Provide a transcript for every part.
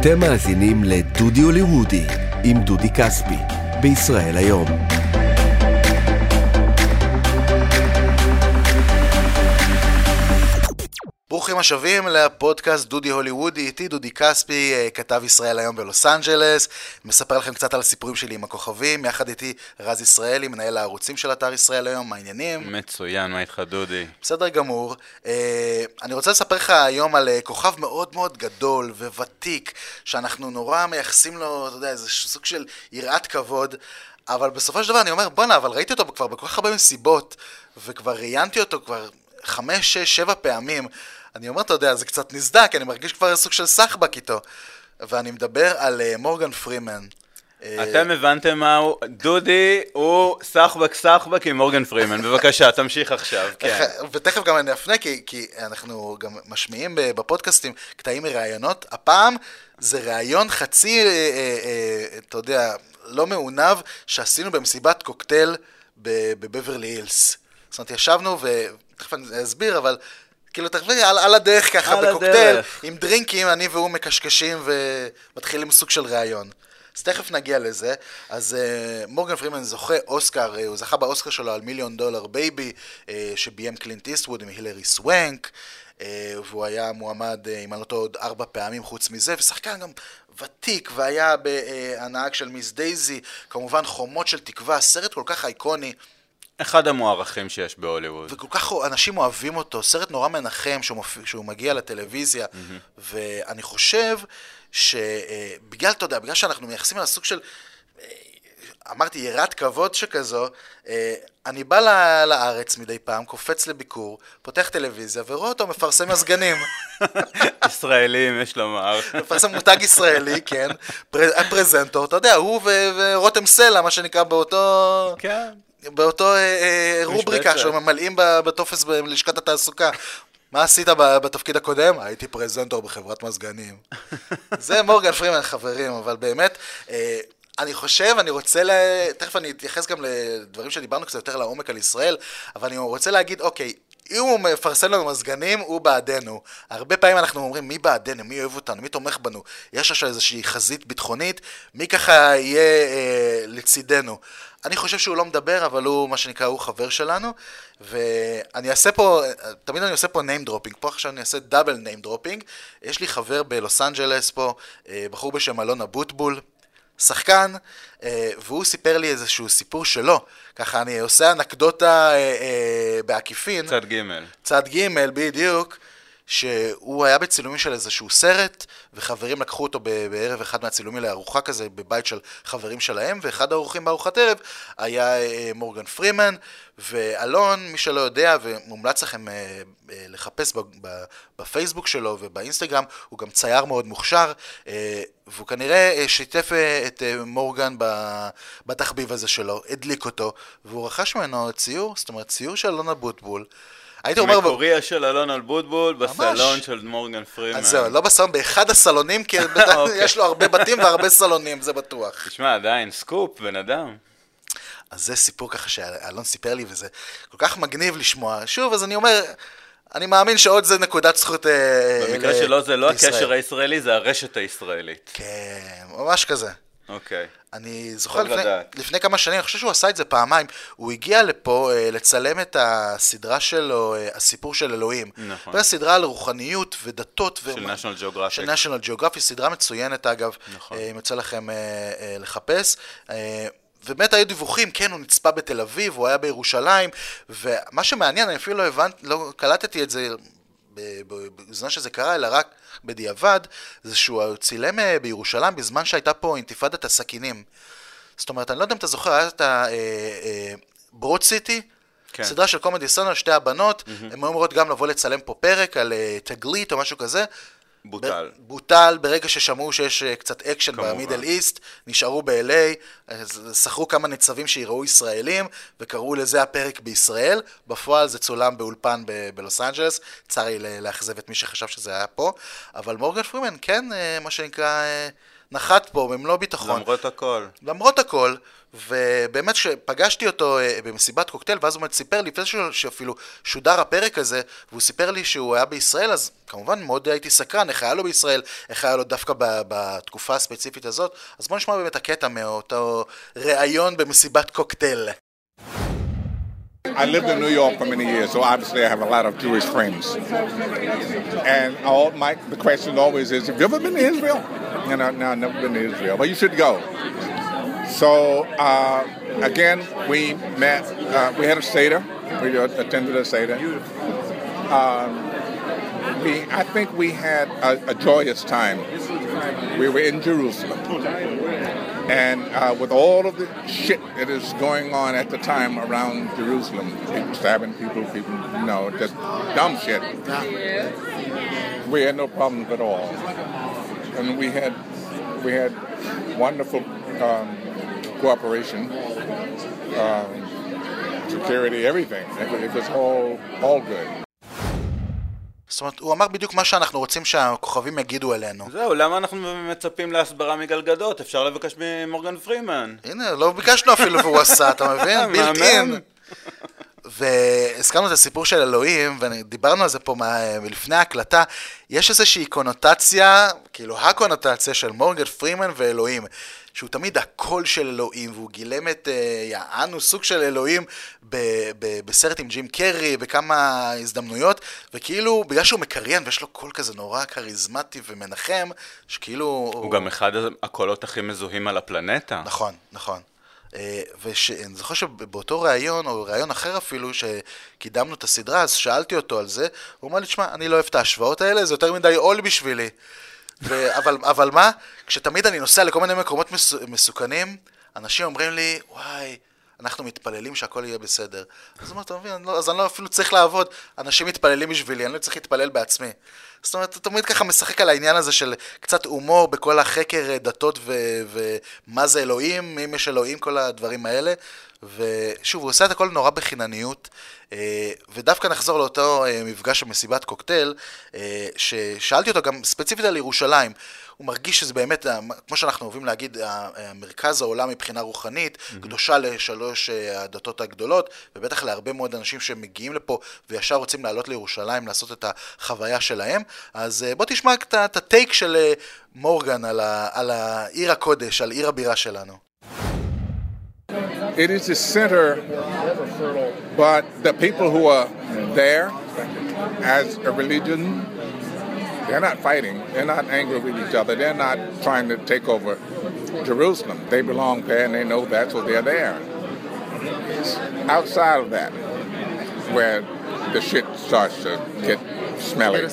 אתם מאזינים לדודי הוליוודי עם דודי כספי, בישראל היום. השבים לפודקאסט דודי הוליוודי, איתי דודי כספי, אה, כתב ישראל היום בלוס אנג'לס, מספר לכם קצת על הסיפורים שלי עם הכוכבים, יחד איתי רז ישראלי, מנהל הערוצים של אתר ישראל היום, מה העניינים? מצוין, מה איתך דודי? בסדר גמור. אה, אני רוצה לספר לך היום על אה, כוכב מאוד מאוד גדול וותיק, שאנחנו נורא מייחסים לו, אתה יודע, איזה סוג של יראת כבוד. אבל בסופו של דבר אני אומר, בואנה, אבל ראיתי אותו כבר בכל כך הרבה מסיבות, וכבר ראיינתי אותו כבר חמש, שש, שבע פעמים. אני אומר, אתה יודע, זה קצת נסדק, אני מרגיש כבר סוג של סחבק איתו. ואני מדבר על uh, מורגן פרימן. אה, אתם הבנתם מה הוא, דודי הוא סחבק סחבק עם מורגן פרימן, בבקשה, תמשיך עכשיו, כן. ותכף גם אני אפנה, כי, כי אנחנו גם משמיעים בפודקאסטים קטעים מראיונות. הפעם זה ראיון חצי, אה, אה, אתה יודע, לא מעונב, שעשינו במסיבת קוקטייל בבברלי הילס. זאת אומרת, ישבנו, ותכף אני אסביר, אבל כאילו, תחשבי, על, על הדרך ככה, על בקוקטייל, הדרך. עם דרינקים, אני והוא מקשקשים ומתחילים סוג של ראיון. אז תכף נגיע לזה. אז אה, מורגן פרימן זוכה אוסקר, uh, הוא זכה באוסקר שלו על מיליון דולר בייבי, אה, שביים קלינט איסטווד עם הילרי סוונק, אה, והוא היה מועמד, אה, אם אני לא טועה, עוד ארבע פעמים חוץ מזה, ושחקן גם ותיק, והיה בנהג של מיס דייזי, כמובן חומות של תקווה, סרט כל כך אייקוני. אחד המוערכים שיש בהוליווד. וכל כך אנשים אוהבים אותו, סרט נורא מנחם שהוא, מופיע, שהוא מגיע לטלוויזיה, אמממ. ואני חושב שבגלל, אתה יודע, בגלל שאנחנו מייחסים על הסוג של, אה, אמרתי, יראת כבוד שכזו, אה, אני בא לארץ מדי פעם, קופץ לביקור, פותח טלוויזיה ורואה אותו מפרסם מזגנים. ישראלים, יש לומר. מפרסם מותג ישראלי, כן. הפרזנטור, אתה יודע, הוא ורותם סלע, מה שנקרא באותו... כן. באותו אה, אה, רובריקה שממלאים בטופס בלשכת התעסוקה. מה עשית בתפקיד הקודם? הייתי פרזנטור בחברת מזגנים. זה מורגן פרימן, חברים, אבל באמת, אה, אני חושב, אני רוצה ל... תכף אני אתייחס גם לדברים שדיברנו קצת יותר לעומק על ישראל, אבל אני רוצה להגיד, אוקיי, אם הוא מפרסם לנו מזגנים, הוא בעדנו. הרבה פעמים אנחנו אומרים, מי בעדנו? מי אוהב אותנו? מי תומך בנו? יש עכשיו איזושהי חזית ביטחונית, מי ככה יהיה אה, לצידנו? אני חושב שהוא לא מדבר, אבל הוא, מה שנקרא, הוא חבר שלנו, ואני אעשה פה, תמיד אני עושה פה name dropping, פה עכשיו אני אעשה דאבל name dropping. יש לי חבר בלוס אנג'לס פה, אה, בחור בשם אלון אבוטבול, שחקן, אה, והוא סיפר לי איזשהו סיפור שלו. ככה אני עושה אנקדוטה אה, בעקיפין. צד ג'. צד ג', בדיוק. שהוא היה בצילומים של איזשהו סרט, וחברים לקחו אותו בערב אחד מהצילומים לארוחה כזה, בבית של חברים שלהם, ואחד האורחים בארוחת ערב היה אה, מורגן פרימן, ואלון, מי שלא יודע, ומומלץ לכם אה, אה, לחפש בפייסבוק שלו ובאינסטגרם, הוא גם צייר מאוד מוכשר, והוא כנראה שיתף את מורגן בתחביב הזה שלו, הדליק אותו, והוא רכש ממנו ציור, זאת אומרת ציור של אלון אבוטבול. הייתי אומר... מקוריה של אלון אלבוטבול בסלון של מורגן פרימן. אז זהו, לא בסלון, באחד הסלונים, כי אוקיי. יש לו הרבה בתים והרבה סלונים, זה בטוח. תשמע, עדיין, סקופ, בן אדם. אז זה סיפור ככה שאלון סיפר לי, וזה כל כך מגניב לשמוע. שוב, אז אני אומר, אני מאמין שעוד זה נקודת זכות לישראל. במקרה שלו זה לא הקשר הישראלי, זה הרשת הישראלית. כן, ממש כזה. אוקיי. אני זוכר לפני, לפני כמה שנים, אני חושב שהוא עשה את זה פעמיים, הוא הגיע לפה אה, לצלם את הסדרה שלו, אה, הסיפור של אלוהים. נכון. זו סדרה על רוחניות ודתות. של national geographic. של national geographic, סדרה מצוינת אגב, נכון. אה, אם יוצא לכם אה, אה, לחפש. אה, ובאמת היו דיווחים, כן, הוא נצפה בתל אביב, הוא היה בירושלים, ומה שמעניין, אני אפילו לא הבנתי, לא קלטתי את זה בזמן שזה קרה, אלא רק בדיעבד, זה שהוא צילם אה, בירושלים בזמן שהייתה פה אינתיפאדת הסכינים. זאת אומרת, אני לא יודע אם אתה זוכר, היה את הברוד סיטי, אה, כן. סדרה של קומדי סונר, שתי הבנות, mm-hmm. הן היו אמורות גם לבוא לצלם פה פרק על אה, תגלית או משהו כזה, בוטל. ב- בוטל ברגע ששמעו שיש אה, קצת אקשן ב Middle East, נשארו ב-LA, שכרו כמה ניצבים שיראו ישראלים, וקראו לזה הפרק בישראל. בפועל זה צולם באולפן ב- בלוס אנג'לס, צר לי לאכזב את מי שחשב שזה היה פה, אבל מורגן פרימן כן, אה, מה שנקרא, אה, נחת פה במלוא ביטחון. למרות הכל. למרות הכל, ובאמת כשפגשתי אותו אה, במסיבת קוקטייל, ואז הוא סיפר לי, לפני שאפילו שודר הפרק הזה, והוא סיפר לי שהוא היה בישראל, אז כמובן מאוד הייתי סקרן, איך היה לו בישראל, איך היה לו דווקא בתקופה הספציפית הזאת. אז בואו נשמע באמת הקטע מאותו ראיון במסיבת קוקטייל. I lived in New York for many years, so obviously I have a lot of Jewish friends. And all my the question always is, have you ever been to Israel? And I, no, I've never been to Israel. but you should go. So uh, again, we met. Uh, we had a seder. We attended a seder. Um, we, I think we had a, a joyous time. We were in Jerusalem. And uh, with all of the shit that is going on at the time around Jerusalem, people stabbing people, people, you know, just dumb shit. We had no problems at all. And we had, we had wonderful um, cooperation, um, security, everything. It was all, all good. זאת אומרת, הוא אמר בדיוק מה שאנחנו רוצים שהכוכבים יגידו אלינו. זהו, למה אנחנו מצפים להסברה מגלגדות? אפשר לבקש ממורגן פרימן. הנה, לא ביקשנו אפילו והוא עשה, אתה מבין? בילט אין. והזכרנו את הסיפור של אלוהים, ודיברנו על זה פה מלפני ההקלטה, יש איזושהי קונוטציה, כאילו הקונוטציה של מורגן פרימן ואלוהים. שהוא תמיד הקול של אלוהים, והוא גילם את אה, יענו סוג של אלוהים ב- ב- בסרט עם ג'ים קרי, בכמה הזדמנויות, וכאילו, בגלל שהוא מקריין ויש לו קול כזה נורא כריזמטי ומנחם, שכאילו... הוא, הוא גם אחד הקולות הכי מזוהים על הפלנטה. נכון, נכון. אה, ואני זוכר שבאותו ראיון, או ראיון אחר אפילו, שקידמנו את הסדרה, אז שאלתי אותו על זה, הוא אמר לי, תשמע, אני לא אוהב את ההשוואות האלה, זה יותר מדי עול בשבילי. ו- אבל, אבל מה? כשתמיד אני נוסע לכל מיני מקומות מס- מסוכנים, אנשים אומרים לי, וואי, אנחנו מתפללים שהכל יהיה בסדר. אז אמרתי, אתה מבין, לא, אז אני לא אפילו צריך לעבוד, אנשים מתפללים בשבילי, אני לא צריך להתפלל בעצמי. זאת אומרת, אתה תמיד ככה משחק על העניין הזה של קצת הומור בכל החקר דתות ומה זה אלוהים, אם יש אלוהים, כל הדברים האלה. ושוב, הוא עושה את הכל נורא בחינניות, אה, ודווקא נחזור לאותו אה, מפגש במסיבת קוקטייל, אה, ששאלתי אותו גם ספציפית על ירושלים. הוא מרגיש שזה באמת, כמו שאנחנו אוהבים להגיד, מרכז העולם מבחינה רוחנית, mm-hmm. קדושה לשלוש הדתות הגדולות, ובטח להרבה מאוד אנשים שמגיעים לפה וישר רוצים לעלות לירושלים, לעשות את החוויה שלהם. אז בוא תשמע את הטייק של מורגן על, על העיר הקודש, על עיר הבירה שלנו. It is the center, but the people who are there as a religion, they're not fighting. They're not angry with each other. They're not trying to take over Jerusalem. They belong there and they know that's what they're there. It's outside of that where the shit starts to get smelly.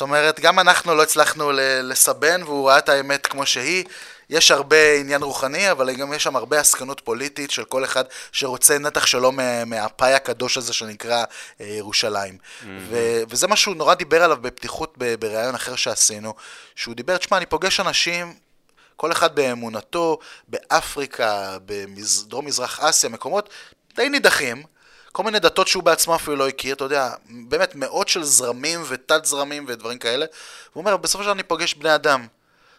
זאת אומרת, גם אנחנו לא הצלחנו לסבן והוא ראה את האמת כמו שהיא. יש הרבה עניין רוחני, אבל גם יש שם הרבה עסקנות פוליטית של כל אחד שרוצה נתח שלו מהפאי הקדוש הזה שנקרא אה, ירושלים. Mm-hmm. ו- וזה מה שהוא נורא דיבר עליו בפתיחות בריאיון אחר שעשינו, שהוא דיבר, תשמע, אני פוגש אנשים... כל אחד באמונתו, באפריקה, בדרום מזרח אסיה, מקומות די נידחים, כל מיני דתות שהוא בעצמו אפילו לא הכיר, אתה יודע, באמת מאות של זרמים ותת זרמים ודברים כאלה. הוא אומר, בסופו של דבר אני פוגש בני אדם.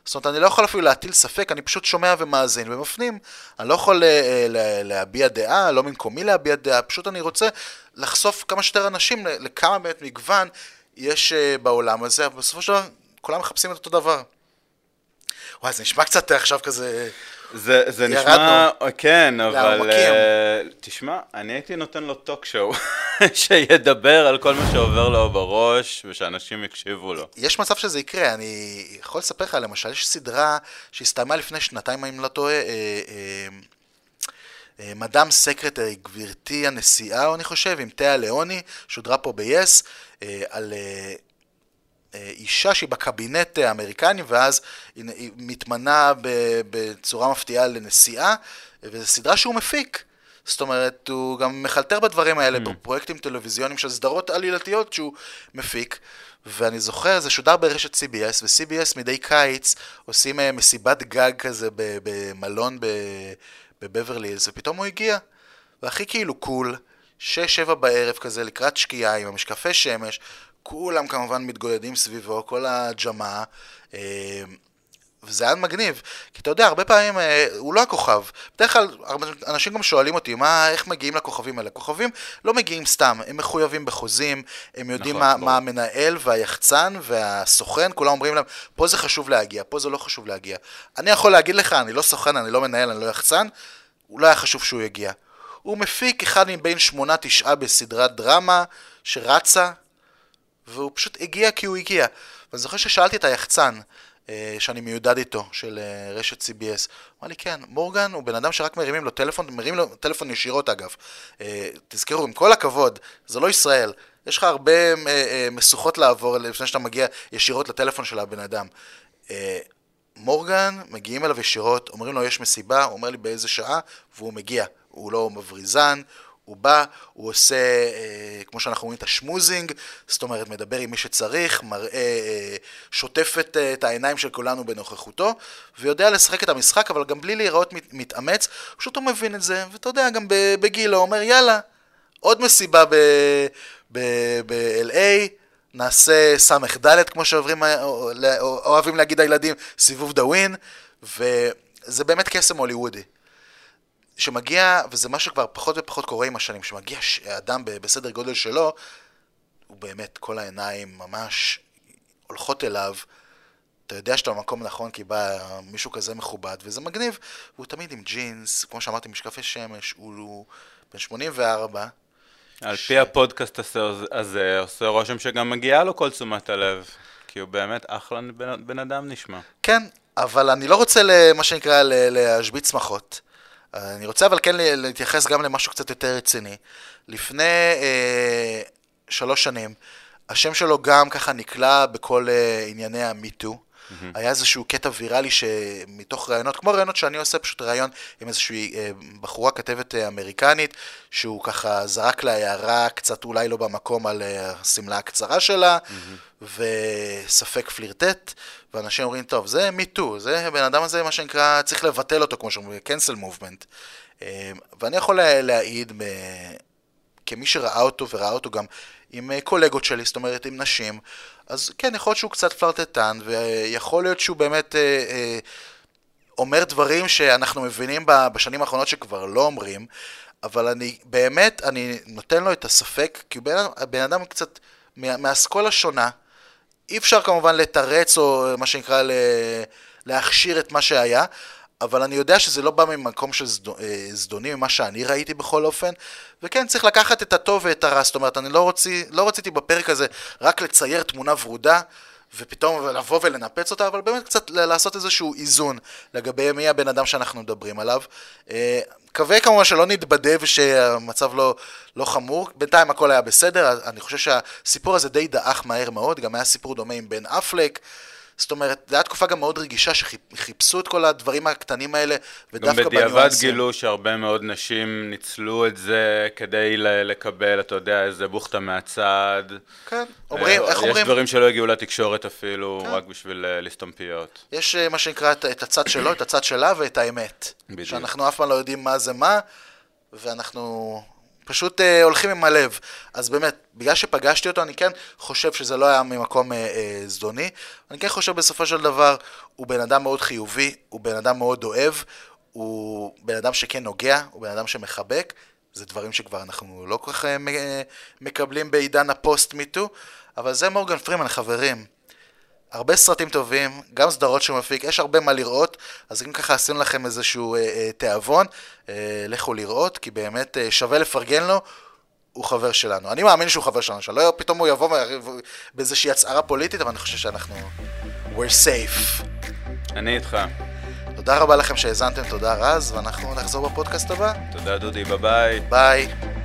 זאת אומרת, אני לא יכול אפילו להטיל ספק, אני פשוט שומע ומאזין ומפנים. אני לא יכול אה, להביע דעה, לא במקומי להביע דעה, פשוט אני רוצה לחשוף כמה שיותר אנשים לכמה באמת מגוון יש אה, בעולם הזה, אבל בסופו של דבר כולם מחפשים את אותו דבר. וואי, זה נשמע קצת עכשיו כזה... זה, זה נשמע, כן, אבל uh, תשמע, אני הייתי נותן לו טוק שואו, שידבר על כל מה שעובר לו בראש, ושאנשים יקשיבו לו. יש מצב שזה יקרה, אני יכול לספר לך, למשל, יש סדרה שהסתיימה לפני שנתיים, אם לא טועה, אה, אה, אה, מדאם סקרטרי, גברתי הנשיאה, אני חושב, עם תאה ליאוני, שודרה פה ב-yes, אה, על... אישה שהיא בקבינט האמריקני, ואז היא מתמנה בצורה מפתיעה לנשיאה, וזו סדרה שהוא מפיק. זאת אומרת, הוא גם מחלטר בדברים האלה, mm. בפרויקטים טלוויזיוניים של סדרות עלילתיות שהוא מפיק. ואני זוכר, זה שודר ברשת CBS, ו-CBS מדי קיץ עושים אה, מסיבת גג כזה במלון בבברלי ופתאום הוא הגיע. והכי כאילו קול, 6-7 בערב כזה, לקראת שקיעה עם המשקפי שמש, כולם כמובן מתגודדים סביבו, כל הג'מעה, אה, וזה היה מגניב, כי אתה יודע, הרבה פעמים אה, הוא לא הכוכב. בדרך כלל, אנשים גם שואלים אותי, מה, איך מגיעים לכוכבים האלה? כוכבים לא מגיעים סתם, הם מחויבים בחוזים, הם יודעים נכון, מה, מה המנהל והיחצן והסוכן, כולם אומרים להם, פה זה חשוב להגיע, פה זה לא חשוב להגיע. אני יכול להגיד לך, אני לא סוכן, אני לא מנהל, אני לא יחצן, הוא לא היה חשוב שהוא יגיע. הוא מפיק אחד מבין שמונה תשעה בסדרת דרמה שרצה, והוא פשוט הגיע כי הוא הגיע. ואני זוכר ששאלתי את היחצן, אה, שאני מיודד איתו, של אה, רשת CBS. אמר לי, כן, מורגן הוא בן אדם שרק מרימים לו טלפון, מרימים לו טלפון ישירות אגב. אה, תזכרו, עם כל הכבוד, זה לא ישראל. יש לך הרבה משוכות לעבור לפני שאתה מגיע ישירות לטלפון של הבן אדם. מורגן, מגיעים אליו ישירות, אומרים לו יש מסיבה, הוא אומר לי באיזה שעה, והוא מגיע. הוא לא מבריזן, הוא בא, הוא עושה, אה, כמו שאנחנו רואים, את השמוזינג, זאת אומרת, מדבר עם מי שצריך, מראה, אה, שוטף את, אה, את העיניים של כולנו בנוכחותו, ויודע לשחק את המשחק, אבל גם בלי להיראות מת, מתאמץ, פשוט הוא מבין את זה, ואתה יודע, גם בגילו, אומר, יאללה, עוד מסיבה ב-LA, נעשה ס"ד, כמו שאוהבים להגיד הילדים, סיבוב דאווין, וזה באמת קסם הוליוודי. שמגיע, וזה מה שכבר פחות ופחות קורה עם השנים, שמגיע אדם בסדר גודל שלו, הוא באמת, כל העיניים ממש הולכות אליו. אתה יודע שאתה במקום נכון כי בא מישהו כזה מכובד, וזה מגניב. והוא תמיד עם ג'ינס, כמו שאמרתי, משקפי שמש, הוא בן 84. על ש... פי הפודקאסט הזה עושה רושם שגם מגיעה לו כל תשומת הלב, כי הוא באמת אחלה בן, בן אדם נשמע. כן, אבל אני לא רוצה, מה שנקרא, להשבית שמחות. אני רוצה אבל כן להתייחס גם למשהו קצת יותר רציני. לפני אה, שלוש שנים, השם שלו גם ככה נקלע בכל אה, ענייני המיטו. Mm-hmm. היה איזשהו קטע ויראלי שמתוך ראיונות, כמו ראיונות שאני עושה, פשוט ראיון עם איזושהי אה, בחורה כתבת אה, אמריקנית, שהוא ככה זרק לה הערה קצת אולי לא במקום על אה, השמלה הקצרה שלה, mm-hmm. וספק פלירטט, ואנשים אומרים, טוב, זה מיטו, זה הבן אדם הזה, מה שנקרא, צריך לבטל אותו, כמו שאומרים, cancel movement. אה, ואני יכול להעיד, כמי שראה אותו, וראה אותו גם עם אה, קולגות שלי, זאת אומרת עם נשים, אז כן, יכול להיות שהוא קצת פלרטטן, ויכול להיות שהוא באמת אה, אה, אומר דברים שאנחנו מבינים בשנים האחרונות שכבר לא אומרים, אבל אני באמת, אני נותן לו את הספק, כי הוא בן, בן אדם קצת מהאסכולה שונה. אי אפשר כמובן לתרץ או מה שנקרא להכשיר את מה שהיה, אבל אני יודע שזה לא בא ממקום של אה, זדוני, ממה שאני ראיתי בכל אופן, וכן, צריך לקחת את הטוב ואת הרע, זאת אומרת, אני לא, רוצי, לא רציתי בפרק הזה רק לצייר תמונה ורודה, ופתאום לבוא ולנפץ אותה, אבל באמת קצת לעשות איזשהו איזון לגבי מי הבן אדם שאנחנו מדברים עליו. אה, מקווה כמובן שלא נתבדה ושהמצב לא, לא חמור, בינתיים הכל היה בסדר, אני חושב שהסיפור הזה די דעך מהר מאוד, גם היה סיפור דומה עם בן אפלק. זאת אומרת, זו הייתה תקופה גם מאוד רגישה שחיפשו את כל הדברים הקטנים האלה, ודווקא בניואנסים. גם בדיעבד גילו שהרבה מאוד נשים ניצלו את זה כדי לקבל, אתה יודע, איזה בוכטה מהצד. כן, אומרים, איך אומרים? יש דברים שלא הגיעו לתקשורת אפילו, כן. רק בשביל אה, לסתום פיות. יש אה, מה שנקרא את הצד שלו, את הצד שלה ואת האמת. בדיוק. שאנחנו אף פעם לא יודעים מה זה מה, ואנחנו פשוט אה, הולכים עם הלב. אז באמת, בגלל שפגשתי אותו, אני כן חושב שזה לא היה ממקום אה, אה, זדוני. אני כן חושב בסופו של דבר, הוא בן אדם מאוד חיובי, הוא בן אדם מאוד אוהב, הוא בן אדם שכן נוגע, הוא בן אדם שמחבק. זה דברים שכבר אנחנו לא כל כך אה, מקבלים בעידן הפוסט-מיטו, אבל זה מורגן פרימן, חברים. הרבה סרטים טובים, גם סדרות שהוא מפיק, יש הרבה מה לראות, אז אם ככה עשינו לכם איזשהו אה, אה, תיאבון, אה, לכו לראות, כי באמת אה, שווה לפרגן לו, הוא חבר שלנו. אני מאמין שהוא חבר שלנו, שלא פתאום הוא יבוא באיזושהי הצהרה פוליטית, אבל אני חושב שאנחנו... we're safe. אני איתך. תודה רבה לכם שהאזנתם, תודה רז, ואנחנו נחזור בפודקאסט הבא. תודה דודי, ביי ביי. ביי.